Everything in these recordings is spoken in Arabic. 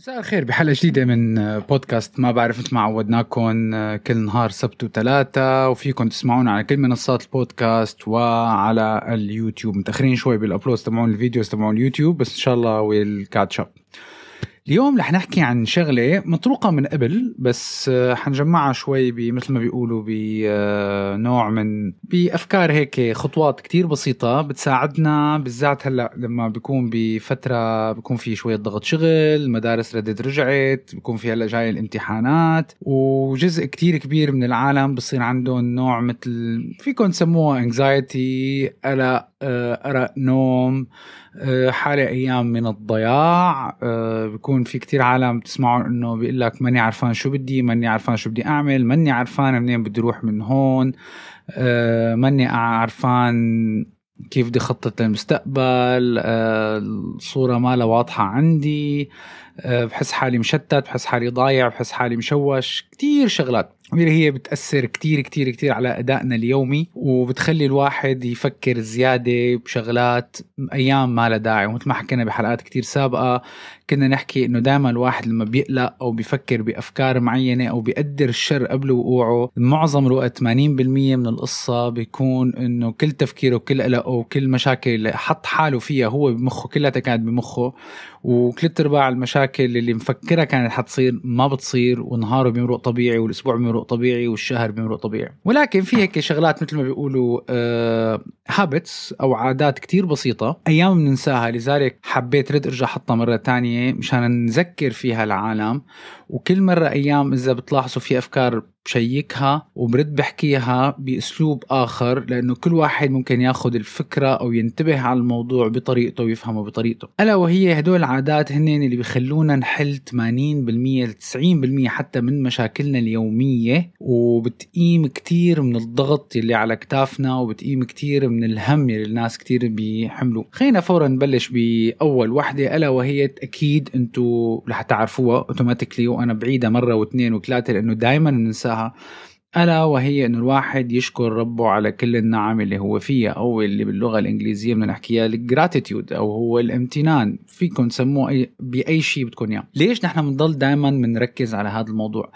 مساء الخير بحلقة جديدة من بودكاست. ما بعرف مثل ما عودناكم كل نهار سبت وثلاثة وفيكم تسمعونا على كل منصات البودكاست وعلى اليوتيوب. متأخرين شوي بال upload تبعون ال videos تبعون اليوتيوب بس إن شاء الله we'll catch up اليوم رح نحكي عن شغلة مطروقة من قبل بس آه، حنجمعها شوي مثل ما بيقولوا بنوع آه، من بأفكار هيك خطوات كتير بسيطة بتساعدنا بالذات هلأ لما بيكون بفترة بيكون في شوية ضغط شغل المدارس ردت رجعت بيكون في هلأ جاي الامتحانات وجزء كتير كبير من العالم بصير عندهم نوع مثل فيكم تسموها anxiety قلق أرق نوم آه، حالة أيام من الضياع. آه، بيكون في كتير عالم بتسمعوا إنه بيقول لك ماني عرفان شو بدي ماني عرفان شو بدي أعمل ماني عرفان منين بدي أروح من هون ماني عرفان كيف بدي خطط للمستقبل الصورة ما واضحة عندي. بحس حالي مشتت بحس حالي ضايع بحس حالي مشوش. كتير شغلات. هي بتأثر كتير كتير كتير على أدائنا اليومي وبتخلي الواحد يفكر زيادة بشغلات أيام ما لها داعي. ومثل ما حكينا بحلقات كتير سابقة كنا نحكي إنه دائما الواحد لما بيقلق أو بيفكر بأفكار معينة أو بيقدر الشر قبل وقوعه معظم الوقت 80% من القصة بيكون إنه كل تفكيره وكل قلقه وكل مشاكل اللي حط حاله فيها هو بمخه كلها كانت بمخه. وثلاث ارباع المشاكل اللي مفكرها كانت حتصير ما بتصير ونهاره بيمرق طبيعي والأسبوع بيمرق طبيعي والشهر بيمرق طبيعي. ولكن في هيك شغلات مثل ما بيقولوا habits آه أو عادات كتير بسيطة أيام بننساها. لذلك حبيت رد أرجع أحطها مرة تانية مشان نذكر فيها العالم. وكل مرة أيام إذا بتلاحظوا في أفكار بشيكها وبرد بحكيها بأسلوب آخر لأنه كل واحد ممكن ياخذ الفكرة أو ينتبه على الموضوع بطريقته ويفهمه بطريقته. ألا وهي هدول العادات هن اللي بيخلونا نحل 80% ل 90% حتى من مشاكلنا اليومية وبتقيم كتير من الضغط اللي على كتافنا وبتقيم كتير من الهم اللي الناس كتير بيحملوا خلينا فورا نبلش بأول وحدة ألا وهي أكيد أنتم رح تعرفوها automatically وأنا بعيدها مرة واثنين وثلاثة لأنه دائما بننساها ألا وهي إنه الواحد يشكر ربه على كل النعم اللي هو فيها أو اللي باللغة الإنجليزية بدنا نحكيها ال gratitude أو هو الامتنان فيكم تسموه أي بأي شيء بدكم إياه. ليش نحن بنضل دائما بنركز على هذا الموضوع؟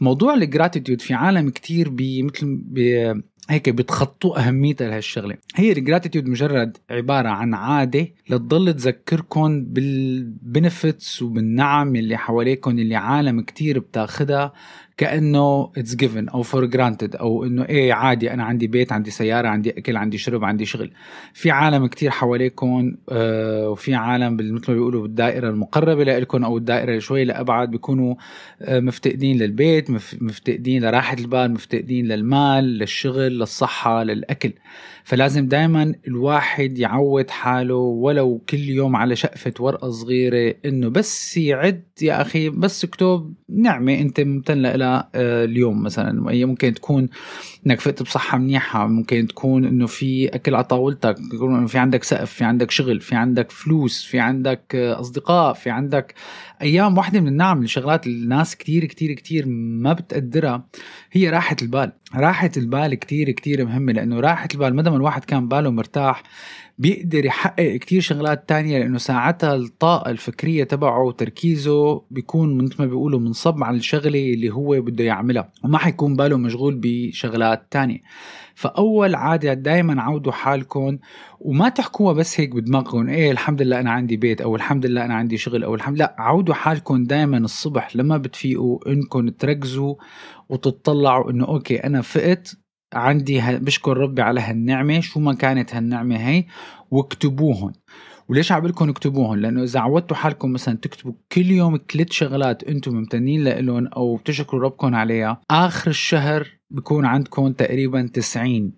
موضوع ال gratitude في عالم كتير مثل هيك بتخطوا اهميتها لهالشغلة. هي ال gratitude مجرد عبارة عن عادة لتضل تذكركم بال benefits وبالنعم اللي حواليكم اللي عالم كتير بتاخدها كأنه it's given أو for granted أو إنه إيه عادي أنا عندي بيت عندي سيارة عندي أكل عندي شرب عندي شغل. في عالم كتير حواليكم آه وفي عالم مثل ما بيقولوا بالدائرة المقربة لكم أو الدائرة اللي شوي لأبعد بيكونوا آه مفتقدين للبيت مفتقدين لراحة البال مفتقدين للمال للشغل للصحة للأكل. فلازم دائما الواحد يعود حاله ولو كل يوم على شقفة ورقة صغيرة إنه بس يعد يا أخي بس اكتب نعمة أنت ممتن لها. اليوم مثلا. ممكن تكون إنك فقت بصحة منيحة ممكن تكون إنه في أكل على طاولتك في عندك سقف في عندك شغل في عندك فلوس في عندك أصدقاء في عندك أيام واحدة من النعم الشغلات الناس كتير كتير كتير ما بتقدرها هي راحة البال. راحة البال كتير كتير مهمة لأنه راحة البال مدام الواحد كان باله مرتاح بيقدر يحقق كتير شغلات تانية لأنه ساعتها الطاقة الفكرية تبعه وتركيزه بيكون مثل ما بيقولوا منصب على الشغلة اللي هو بده يعملها وما حيكون باله مشغول بشغلات تانية. فأول عادة دايما عودوا حالكم وما تحكوها بس هيك بدماغكم إيه الحمد لله أنا عندي بيت أو الحمد لله أنا عندي شغل أو الحمد لله. عودوا حالكم دايما الصبح لما بتفيقوا إنكم تركزوا وتطلعوا إنه أوكي أنا فقت عندي بشكر ربي على هالنعمة. شو ما كانت هالنعمة هي؟ واكتبوهن. وليش عبالكم اكتبوهن؟ لأنه إذا عودتوا حالكم مثلا تكتبوا كل يوم ثلاث شغلات أنتم ممتنين لهم أو بتشكروا ربكم عليها آخر الشهر بكون عندكم تقريبا 90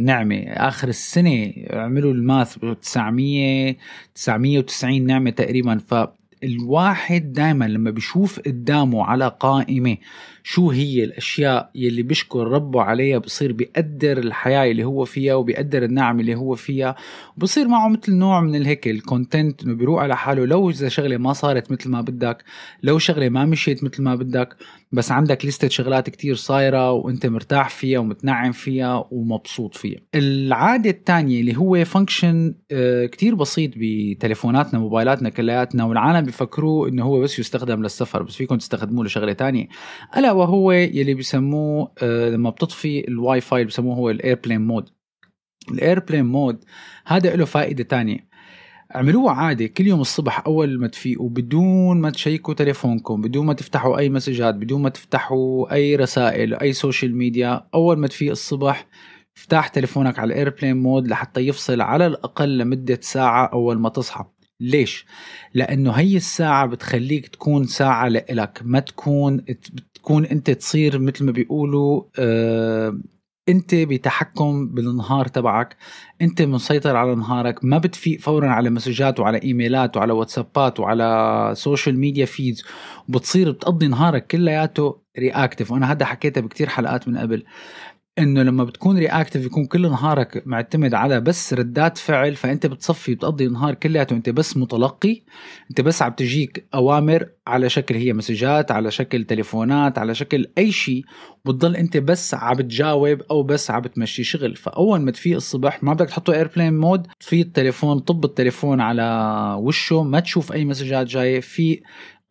نعمة. آخر السنة عملوا ال math 900 990 نعمة تقريبا. ف الواحد دائما لما بيشوف قدامه على قائمة شو هي الأشياء يلي بيشكر ربه عليها بصير بيقدر الحياة اللي هو فيها وبيقدر النعم اللي هو فيها. وبصير معه مثل نوع من الهيك ال content إنه بيروق على حاله. لو إذا شغلة ما صارت مثل ما بدك لو شغلة ما مشيت مثل ما بدك بس عندك لستة شغلات كتير صايرة وإنت مرتاح فيها ومتنعم فيها ومبسوط فيها. العادة الثانية اللي هو function آه، كتير بسيط بتليفوناتنا موبايلاتنا كلياتنا والعالم بيفكروه إنه هو بس يستخدم للسفر بس فيكم تستخدموه لشغلة تانية. ألا وهو يلي بيسموه آه، لما بتطفي الواي فاي بيسموه هو ال airplane mode. ال airplane mode هذا له فائدة تانية. اعملوها عادي كل يوم الصبح أول ما تفيقوا بدون ما تشيكوا تليفونكم بدون ما تفتحوا أي مسجات بدون ما تفتحوا أي رسائل أي social media أول ما تفيق الصبح افتح تليفونك على ال airplane mode لحتى يفصل على الأقل لمدة ساعة أول ما تصحى. ليش؟ لأنه هي الساعة بتخليك تكون ساعة لإلك ما تكون بتكون أنت تصير مثل ما بيقولوا آه أنت بتحكم بالنهار تبعك أنت مسيطر على نهارك ما بتفيق فورا على مسجات وعلى إيميلات وعلى واتسابات وعلى social media feeds وبتصير بتقضي نهارك كلياته reactive وأنا هذا حكيتها بكتير حلقات من قبل إنه لما بتكون reactive يكون كل نهارك معتمد على بس ردات فعل فأنت بتصفي بتقضي النهار كلياته. أنت بس متلقي أنت بس عم تجيك أوامر على شكل هي مسجات على شكل تليفونات على شكل أي شيء بتضل أنت بس عم بتجاوب أو بس عم بتمشي شغل. فأول ما تفيق الصبح ما بدك تحطه airplane mode في التليفون طب التليفون على وشه ما تشوف أي مسجات جاية. في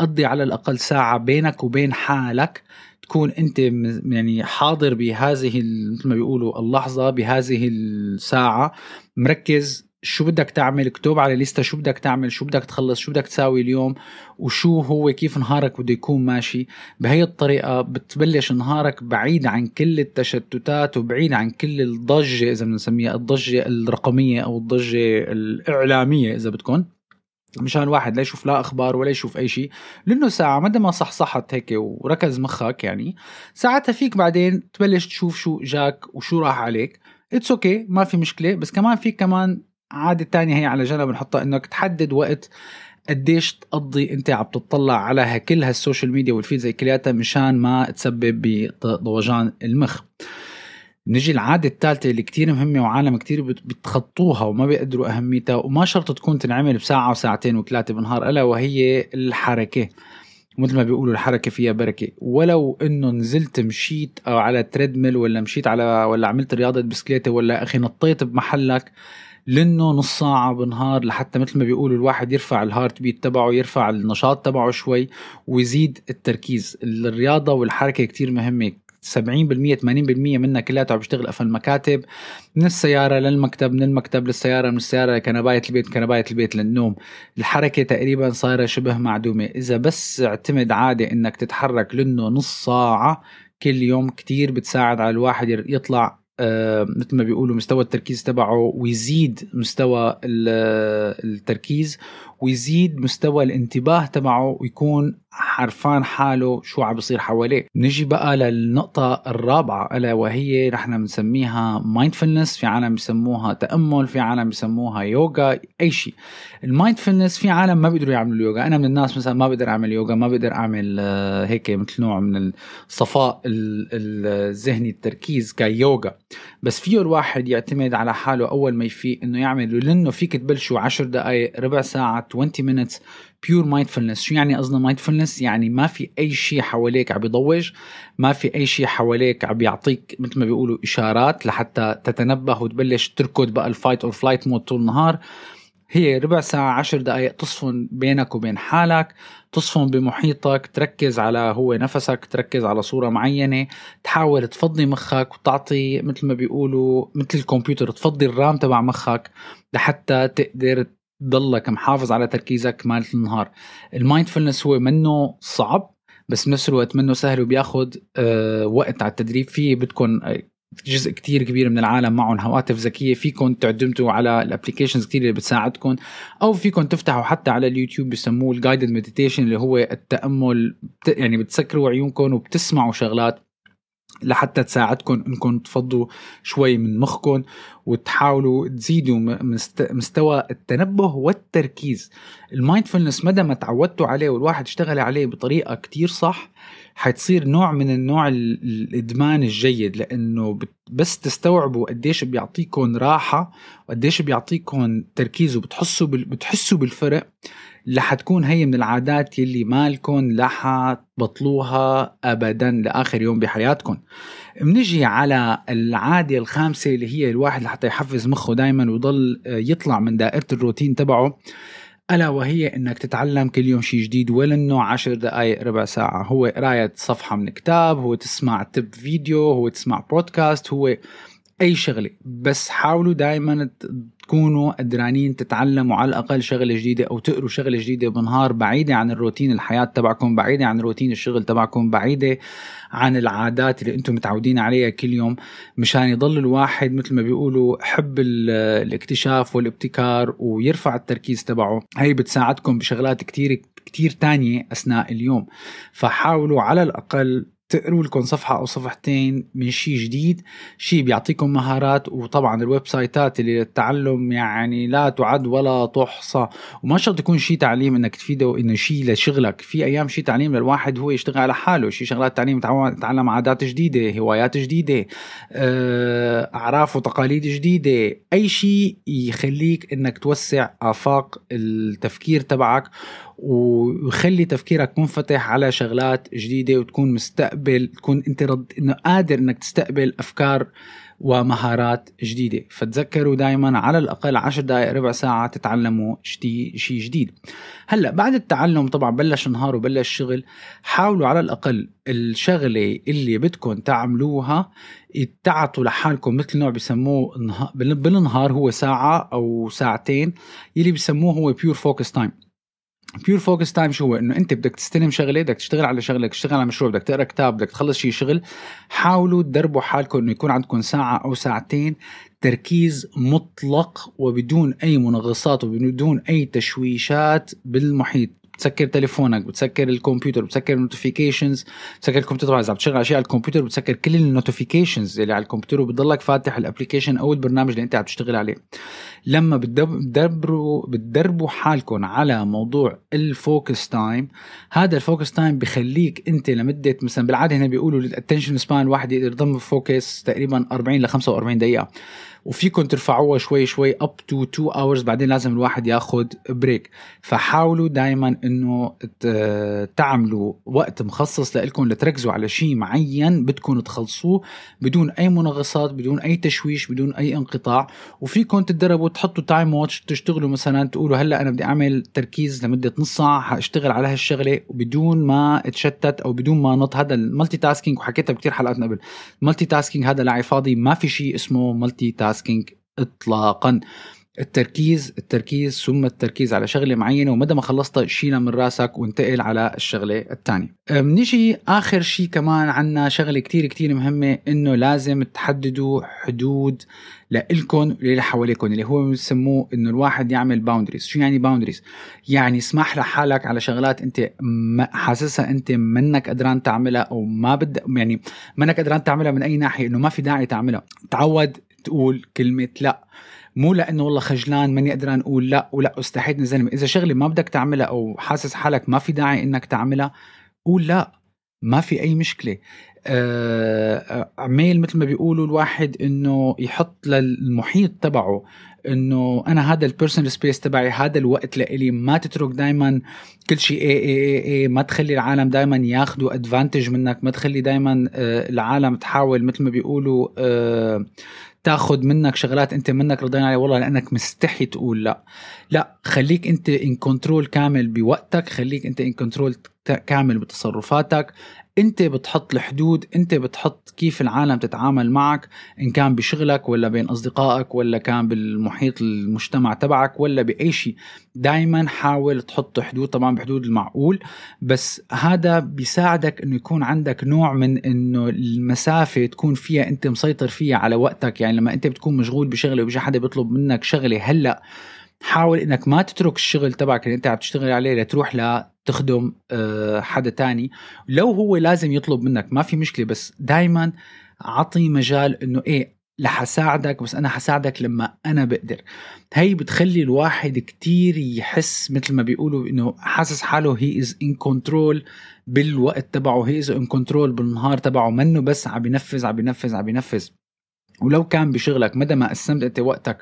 قضي على الأقل ساعة بينك وبين حالك تكون أنت يعني حاضر بهذه مثل ما بيقولوا اللحظة بهذه الساعة مركز شو بدك تعمل اكتب على ليستا شو بدك تعمل شو بدك تخلص شو بدك تساوي اليوم وشو هو كيف نهارك بده يكون ماشي. بهي الطريقة بتبلش نهارك بعيد عن كل التشتتات وبعيد عن كل الضجة إذا بنسميها الضجة الرقمية أو الضجة الإعلامية إذا بدكم مشان واحد لا يشوف لا أخبار ولا يشوف أي شيء. لأنه ساعة مدى ما صحصحت هيك وركز مخك يعني ساعتها فيك بعدين تبلش تشوف شو جاك وشو راح عليك. it's okay okay, ما في مشكلة. بس كمان في كمان عادة تانية هي على جنب نحطها إنك تحدد وقت قديش تقضي أنت عم تطلع على كل هال social media وال feeds كلياتها مشان ما تسبب بضوجان المخ. نجي العادة الثالثة اللي كتير مهمة وعالم كتير بتخطوها وما بيقدروا أهميتها وما شرط تكون تنعمل بساعة وساعتين وثلاثة بالنهار ألا وهي الحركة. مثل ما بيقولوا الحركة فيها بركة. ولو إنه نزلت مشيت أو على treadmill ولا مشيت على ولا عملت رياضة بسكليتة ولا أخي نطيت بمحلك لإنه نص ساعة بالنهار لحتى مثل ما بيقولوا الواحد يرفع الهارت بيت تبعه يرفع النشاط تبعه شوي ويزيد التركيز. الرياضة والحركة كتير مهمة. 70% 80% منها كلياتها عم بيشتغل قفل المكاتب من السيارة للمكتب من المكتب للسيارة من السيارة لكنباية البيت كنباية البيت للنوم. الحركة تقريبا صايرة شبه معدومة. إذا بس اعتمد عادي إنك تتحرك لأنه نص ساعة كل يوم كتير بتساعد على الواحد يطلع آه، مثل ما بيقولوا مستوى التركيز تبعه ويزيد مستوى التركيز. ويزيد مستوى الانتباه تبعه ويكون عرفان حاله شو عم بيصير حواليه. نجي بقى للنقطة الرابعة ألا وهي نحن بنسميها mindfulness في عالم بسموها تأمل في عالم بسموها يوغا أي شيء. ال mindfulness في عالم ما بيقدروا يعملوا اليوغا. أنا من الناس مثلا ما بقدر أعمل يوغا ما بقدر أعمل آه، هيك مثل نوع من الصفاء الذهني التركيز كيوغا. بس فيه الواحد يعتمد على حاله أول ما يفيق إنه يعمل لأنه فيك تبلشوا 10 دقائق ربع ساعة 20 minutes pure mindfulness شو يعني قصدنا mindfulness يعني ما في أي شيء حواليك عم بيضوج ما في أي شيء حواليك عم بيعطيك مثل ما بيقولوا إشارات لحتى تتنبه وتبلش تركض بقى ال fight or flight mode طول النهار. هي ربع ساعة عشر دقائق تصفن بينك وبين حالك تصفن بمحيطك تركز على هو نفسك تركز على صورة معينة تحاول تفضي مخك وتعطي مثل ما بيقولوا مثل الكمبيوتر تفضي ال RAM تبع مخك لحتى تقدر تضلك محافظ على تركيزك طول النهار. ال mindfulness هو منه صعب بس بنفس الوقت منه سهل وبياخد آه وقت على التدريب. فيه بدكم آه، جزء كتير كبير من العالم معهم هواتف ذكية. فيكم تعتمدوا على ال applications كتير اللي بتساعدكم أو فيكم تفتحوا حتى على اليوتيوب بسموه ال guided meditation اللي هو التأمل يعني بتسكروا عيونكم وبتسمعوا شغلات. لحتى تساعدكم إنكم تفضوا شوي من مخكم وتحاولوا تزيدوا مستوى التنبه والتركيز. المايندفولنس مدى ما تعودتوا عليه والواحد اشتغل عليه بطريقة كتير صح حتصير نوع من النوع الإدمان الجيد لأنه بس تستوعبوا قديش بيعطيكم راحة وقديش بيعطيكم تركيز وبتحسوا بتحسوا بالفرق. رح تكون هي من العادات يلي مالكم رح تبطلوها ابدا لآخر يوم بحياتكم بنجي على العادة الخامسة اللي هي الواحد لحتى يحفز مخه دائما ويضل يطلع من دائرة الروتين تبعه ألا وهي إنك تتعلم كل يوم شيء جديد ولأنه عشر دقائق ربع ساعة. هو قراية صفحة من كتاب هو تسمع تب فيديو هو تسمع بودكاست هو أي شغلة. بس حاولوا دائما تكونوا قدرانين تتعلموا على الأقل شغلة جديدة أو تقروا شغلة جديدة بالنهار بعيدة عن الروتين الحياة تبعكم بعيدة عن روتين الشغل تبعكم بعيدة عن العادات اللي أنتم متعودين عليها كل يوم. مشان يضل الواحد مثل ما بيقولوا حب الاكتشاف والابتكار ويرفع التركيز تبعه. هي بتساعدكم بشغلات كتير كتير تانية أثناء اليوم. فحاولوا على الأقل تقروا لكم صفحة أو صفحتين من شيء جديد. شيء بيعطيكم مهارات وطبعا الويب سايتات اللي للتعلم يعني لا تعد ولا تحصى. وما شرط يكون شيء تعليم إنك تفيده إنه شيء لشغلك. في أيام شيء تعليم للواحد هو يشتغل على حاله. شيء شغلات تعليم يتعلم عادات جديدة هوايات جديدة آه، أعراف وتقاليد جديدة. أي شيء يخليك إنك توسع آفاق التفكير تبعك ويخلي تفكيرك منفتح على شغلات جديدة وتكون مستقبل تكون أنت رد إنه قادر إنك تستقبل أفكار ومهارات جديدة. فتذكروا دائما على الأقل عشر دقائق ربع ساعة تتعلموا شيء جديد. هلأ بعد التعلم طبعا بلش النهار وبلش شغل حاولوا على الأقل الشغلة اللي بدكم تعملوها تعطوا لحالكم مثل نوع بسموه بالنهار هو ساعة أو ساعتين يلي بسموه هو pure focus time pure focus time شو هو؟ إنه أنت بدك تستلم شغلة بدك تشتغل على شغله بدك تشتغل على مشروع بدك تقرأ كتاب بدك تخلص شيء شغل حاولوا تدربوا حالكم إنه يكون عندكم ساعة أو ساعتين تركيز مطلق وبدون أي منغصات وبدون أي تشويشات بالمحيط. بتسكر تليفونك بتسكر الكمبيوتر بتسكر ال notifications بتسكر الكمبيوتر إذا بتشغل أشياء على الكمبيوتر بتسكر كل ال notifications اللي على الكمبيوتر وبتضلك فاتح ال application أو البرنامج اللي أنت عم تشتغل عليه. لما بتدبروا بتدربوا حالكم على موضوع ال focus time هذا ال focus time بخليك أنت لمدة مثلا بالعادة هنا بيقولوا ال attention span الواحد يقدر يضل focused تقريبا 40 ل 45 دقيقة. وفيكم ترفعوها شوي شوي up to 2 hours بعدين لازم الواحد ياخذ break فحاولوا دائما إنه تعملوا وقت مخصص لكم لتركزوا على شيء معين بدكم تخلصوه بدون أي منغصات بدون أي تشويش بدون أي انقطاع. وفيكم تتدربوا تحطوا time watch تشتغلوا مثلا تقولوا هلأ أنا بدي أعمل تركيز لمدة نص ساعة حأشتغل على هالشغلة. بدون ما اتشتت أو بدون ما نط هذا ال multitasking وحكيتها بكثير حلقات قبل ال multitasking هذا لعب فاضي ما في شيء اسمه multitasking اطلاقا. التركيز التركيز ثم التركيز على شغلة معينة ومدى ما خلصتها شيلها من راسك وانتقل على الشغلة الثانية بنيجي آخر شيء كمان عنا شغلة كتير كتير مهمة إنه لازم تحددوا حدود لإلكم وللي حواليكم اللي هو بسموه إنه الواحد يعمل boundaries شو يعني boundaries يعني اسمح لحالك على شغلات أنت حاسسها أنت منك قدران تعملها أو ما بد يعني منك قدران تعملها من أي ناحية إنه ما في داعي تعملها. تعود تقول كلمة لا. مو لأنه والله خجلان ماني قدران أقول لا ولا استحيت من زلمه إذا شغلة ما بدك تعملها أو حاسس حالك ما في داعي إنك تعملها قول لا. ما في أي مشكلة. آه عميل مثل ما بيقولوا الواحد إنه يحط للمحيط تبعه إنه أنا هذا ال personal space تبعي هذا الوقت لإلي. ما تترك دائما كل شيء اي اي اي اي ما تخلي العالم دائما ياخذوا advantage منك. ما تخلي دائما آه العالم تحاول مثل ما بيقولوا آه تاخذ منك شغلات انت منك رضيان عليها والله لأنك مستحي تقول لا. لا خليك انت in control كامل بوقتك خليك انت in control كامل بتصرفاتك. انت بتحط الحدود انت بتحط كيف العالم تتعامل معك إن كان بشغلك ولا بين أصدقائك ولا كان بالمحيط المجتمع تبعك ولا بأي شيء. دائما حاول تحط حدود طبعا بحدود المعقول بس هذا بيساعدك إنه يكون عندك نوع من إنه المسافة تكون فيها أنت مسيطر فيها على وقتك. يعني لما انت بتكون مشغول بشغلة وبيجي حدا بيطلب منك شغلة هلأ حاول إنك ما تترك الشغل تبعك اللي انت عم تشتغل عليه لتروح تخدم آه، حدا تاني. لو هو لازم يطلب منك ما في مشكلة بس دائما اعطي مجال إنه إيه رح اساعدك بس أنا حساعدك لما أنا بقدر. هي بتخلي الواحد كتير يحس مثل ما بيقولوا إنه حاسس حاله he is in control بالوقت تبعه he is in control بالنهار تبعه منه بس عم بينفذ عم بينفذ عم بينفذ. ولو كان بشغلك مدى ما قسمت انت وقتك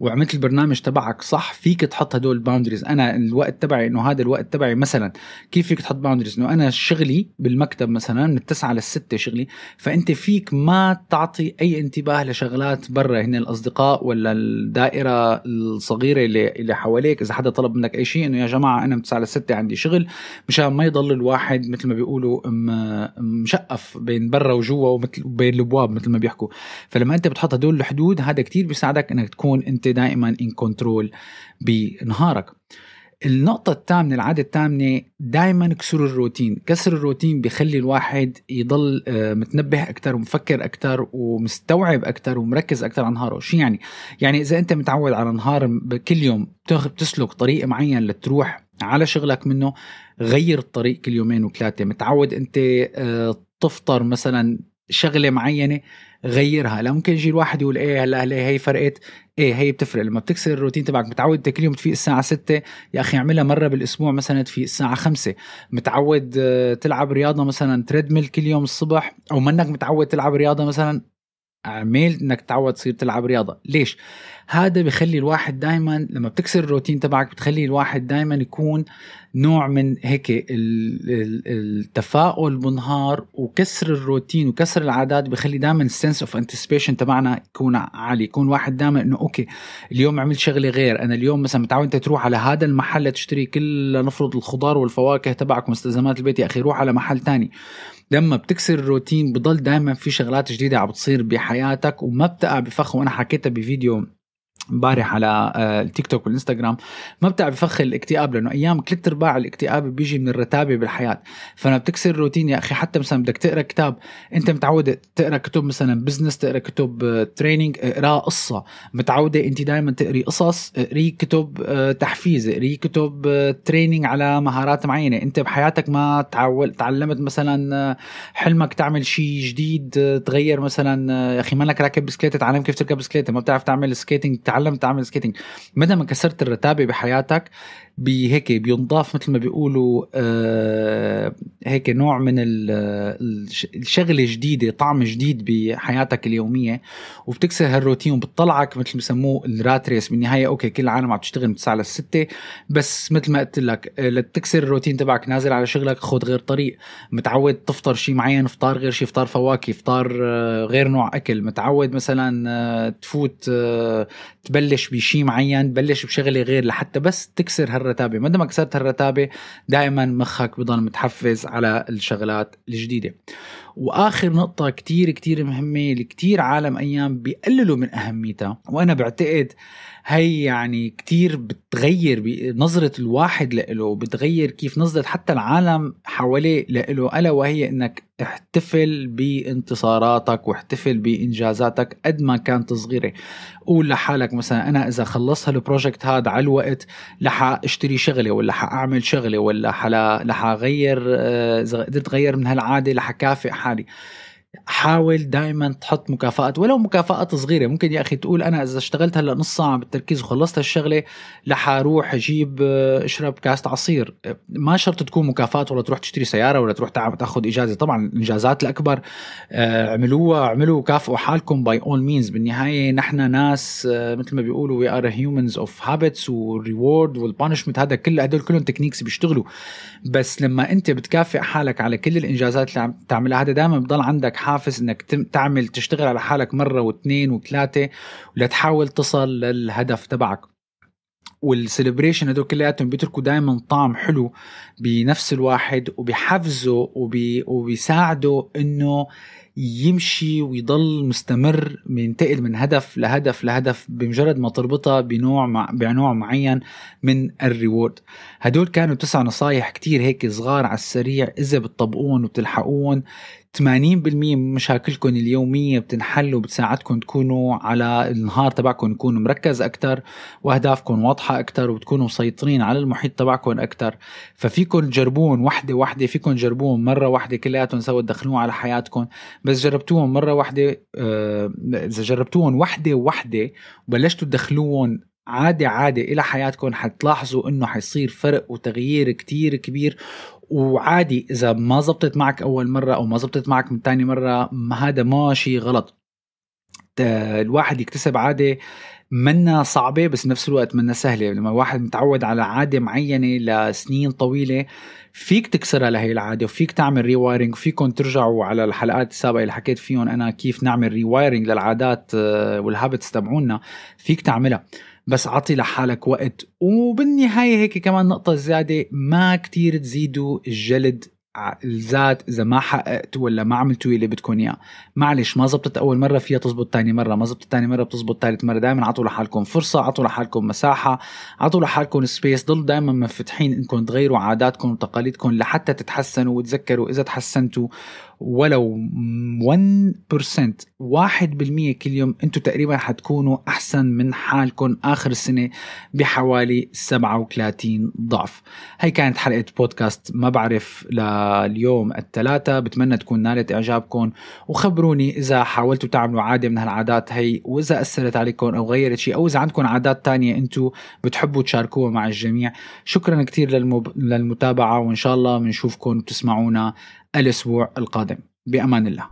وعملت البرنامج تبعك صح فيك تحط هدول ال boundaries أنا الوقت تبعي إنه هذا الوقت تبعي مثلا كيف فيك تحط boundaries إنه أنا شغلي بالمكتب مثلا من التسعة للستة شغلي فأنت فيك ما تعطي أي انتباه لشغلات برا. هن الأصدقاء ولا الدائرة الصغيرة اللي اللي حواليك إذا حدا طلب منك أي شيء إنه يا جماعة أنا من 9 للستة عندي شغل مشان ما يضل الواحد مثل ما بيقولوا مشقف بين برا وجوا ومثل بين الأبواب مثل ما بيحكوا. فلما أنت بتحط هدول الحدود هذا كتير بيساعدك إنك تكون أنت دائما ان كنترول بنهارك. النقطة الثامنة العادة الثامنة دائما كسر الروتين. كسر الروتين بيخلي الواحد يضل آه، متنبه أكثر ومفكر أكثر ومستوعب أكثر ومركز أكثر على نهاره. شو يعني؟ يعني إذا أنت متعود على نهار كل يوم بتسلك طريق معين لتروح على شغلك منه غير الطريق كل يومين وثلاثة. متعود أنت آه، تفطر مثلا شغلة معينة غيرها. لا ممكن يجي الواحد يقول إيه هلا هلا هي فرقت. إيه هي بتفرق. لما بتكسر الروتين تبعك متعود كل يوم تفيق الساعة 6 يا أخي اعملها مرة بالأسبوع مثلا تفيق الساعة 5 متعود آه، تلعب رياضة مثلا تريدميل كل يوم الصبح أو منك متعود تلعب رياضة مثلا اعمل إنك تعود تصير تلعب رياضة. ليش؟ هذا بخلي الواحد دائما لما بتكسر الروتين تبعك بتخلي الواحد دائما يكون نوع من هيك التفاؤل بالنهار وكسر الروتين وكسر العادات بخلي دائما ال sense of anticipation تبعنا يكون عالي. يكون واحد دائما إنه okay اليوم عملت شغلة غير. أنا اليوم مثلا متعود أنت تروح على هذا المحل تشتري كل نفرض الخضار والفواكه تبعك ومستلزمات البيت يا أخي روح على محل تاني. لما بتكسر الروتين بضل دائما في شغلات جديدة عم بتصير بحياتك وما بتقع بفخ. وأنا حكيتها بفيديو امبارح على آه، التيك توك والإنستغرام ما بتقع بفخ الاكتئاب لأنه أيام ثلاث أرباع الاكتئاب بيجي من الرتابة بالحياة. فأنا بتكسر الروتين يا أخي حتى مثلا بدك تقرأ كتاب أنت متعود تقرأ كتب مثلا business تقرأ كتب training آه، اقرأ قصة. متعودة أنت دائما تقري قصص اقري كتب آه، تحفيز اقري كتب training على مهارات معينة. أنت بحياتك ما تعول تعلمت مثلا حلمك تعمل شيء جديد تغير مثلا يا أخي مالك راكب بسكليته تعلم كيف تركب بسكليته ما بتعرف تعمل skating تعلمت تعمل skating مدى ما كسرت الرتابة بحياتك بهيك بينضاف مثل ما بيقولوا آه هيك نوع من الشغله جديدة طعم جديد بحياتك اليومية. وبتكسر هالروتين وبتطلعك مثل ما بسموه ال rat race. بالنهاية okay كل العالم عم تشتغل من 9 ل 6 بس مثل ما قلت لك آه، لتكسر الروتين تبعك نازل على شغلك خذ غير طريق متعود تفطر شيء معين فطار غير شيء فطار فواكه فطار آه، غير نوع أكل. متعود مثلا آه، تفوت تبلش بشيء معين بلش بشغلة غير لحتى بس تكسر هالرتابة. مدى ما كسرت هالرتابة دائما مخك بضل متحفز على الشغلات الجديدة. وآخر نقطة كتير كتير مهمة اللي كتير عالم أيام بيقللوا من أهميتها. وأنا بعتقد هي يعني كتير بتغير بنظرة الواحد له بتغير كيف نظرة حتى العالم حواليه له ألا وهي أنك احتفل بانتصاراتك واحتفل بإنجازاتك قد ما كانت صغيرة. قول لحالك مثلا أنا إذا خلصت هالبروجكت هذا على الوقت رح أشتري شغلة ولا حأعمل شغلة ولا رح أغير آه، إذا قدرت أغير من هالعادة رح أكافئ حالي. حاول دائما تحط مكافآت ولو مكافآت صغيرة. ممكن يا أخي تقول أنا إذا اشتغلت هلأ نص ساعة بالتركيز وخلصت الشغله رح أروح أجيب آه، أشرب كاسه عصير. ما شرط تكون مكافآت ولا تروح تشتري سيارة ولا تروح تأخذ إجازة. طبعا الإنجازات الأكبر آه، عملوها عملوا كافئوا حالكم by all means بالنهاية نحن ناس آه، مثل ما بيقولوا we are humans of habits وال reward وال punishment هذا كل هدول كلهم techniques بيشتغلوا. بس لما أنت بتكافئ حالك على كل الإنجازات اللي عم تعملها هذا دائما بضل عندك حافز إنك تعمل تشتغل على حالك مرة واثنين وثلاثة ولتحاول تصل للهدف تبعك. وال celebration هدول كلياتهم بيتركوا دائما طعم حلو بنفس الواحد وبيحفزوا وبي وبيساعدوا إنه يمشي ويضل مستمر ينتقل من هدف لهدف لهدف بمجرد ما تربطها بنوع مع بنوع معين من الريورد هدول كانوا تسع نصايح كتير هيك صغار على السريع إذا بتطبقون وبتلحقون. 80% من مشاكلكم اليومية بتنحل وبتساعدكم تكونوا على النهار تبعكم يكون مركز أكتر وأهدافكم واضحة أكتر وبتكونوا مسيطرين على المحيط تبعكم أكتر. ففيكم تجربون وحدة وحدة فيكم تجربون مرة وحدة كلياتهم سوا تدخلوها على حياتكم بس جربتوهم مرة وحدة آه، إذا جربتوهم وحدة وحدة وبلشتوا تدخلوهم عادي عادي إلى حياتكم حتلاحظوا إنه حيصير فرق وتغيير كتير كبير. وعادي إذا ما زبطت معك أول مرة أو ما زبطت معك من تاني مرة ما هذا ماشي غلط. الواحد يكتسب عادة منا صعبة بس نفس الوقت منا سهلة. لما واحد متعود على عادة معينة لسنين طويلة فيك تكسرها لهي العادة وفيك تعمل rewiring وفيكم ترجعوا على الحلقات السابقة اللي حكيت فيهم أنا كيف نعمل rewiring للعادات آه، وال habits تبعونا فيك تعملها. بس عطي لحالك وقت. وبالنهاية هيك كمان نقطة زيادة ما كتير تزيدوا الجلد الذات إذا ما حققتوا ولا ما عملتوا اللي بدكم إياه. معلش ما زبطت أول مرة فيها تزبط ثاني مرة ما زبطت ثاني مرة بتزبط ثالث مرة. دائما عطوا لحالكم فرصة عطوا لحالكم مساحة عطوا لحالكم سبيس ضل دائما منفتحين إنكم تغيروا عاداتكم وتقاليدكم لحتى تتحسنوا وتذكروا إذا تحسنتوا. ولو 1% 1% كل يوم أنتم تقريبا حتكونوا أحسن من حالكم آخر السنة بحوالي 37 ضعف. هي كانت حلقة بودكاست ما بعرف لليوم الثلاثاء بتمنى تكون نالت إعجابكم. وخبروني إذا حاولتوا تعملوا عادة من هالعادات هي وإذا أثرت عليكم أو غيرت شيء أو إذا عندكم عادات تانية أنتم بتحبوا تشاركوها مع الجميع. شكرا كثير للمب... للمتابعة وإن شاء الله بنشوفكم وتسمعونا الأسبوع القادم. بأمان الله.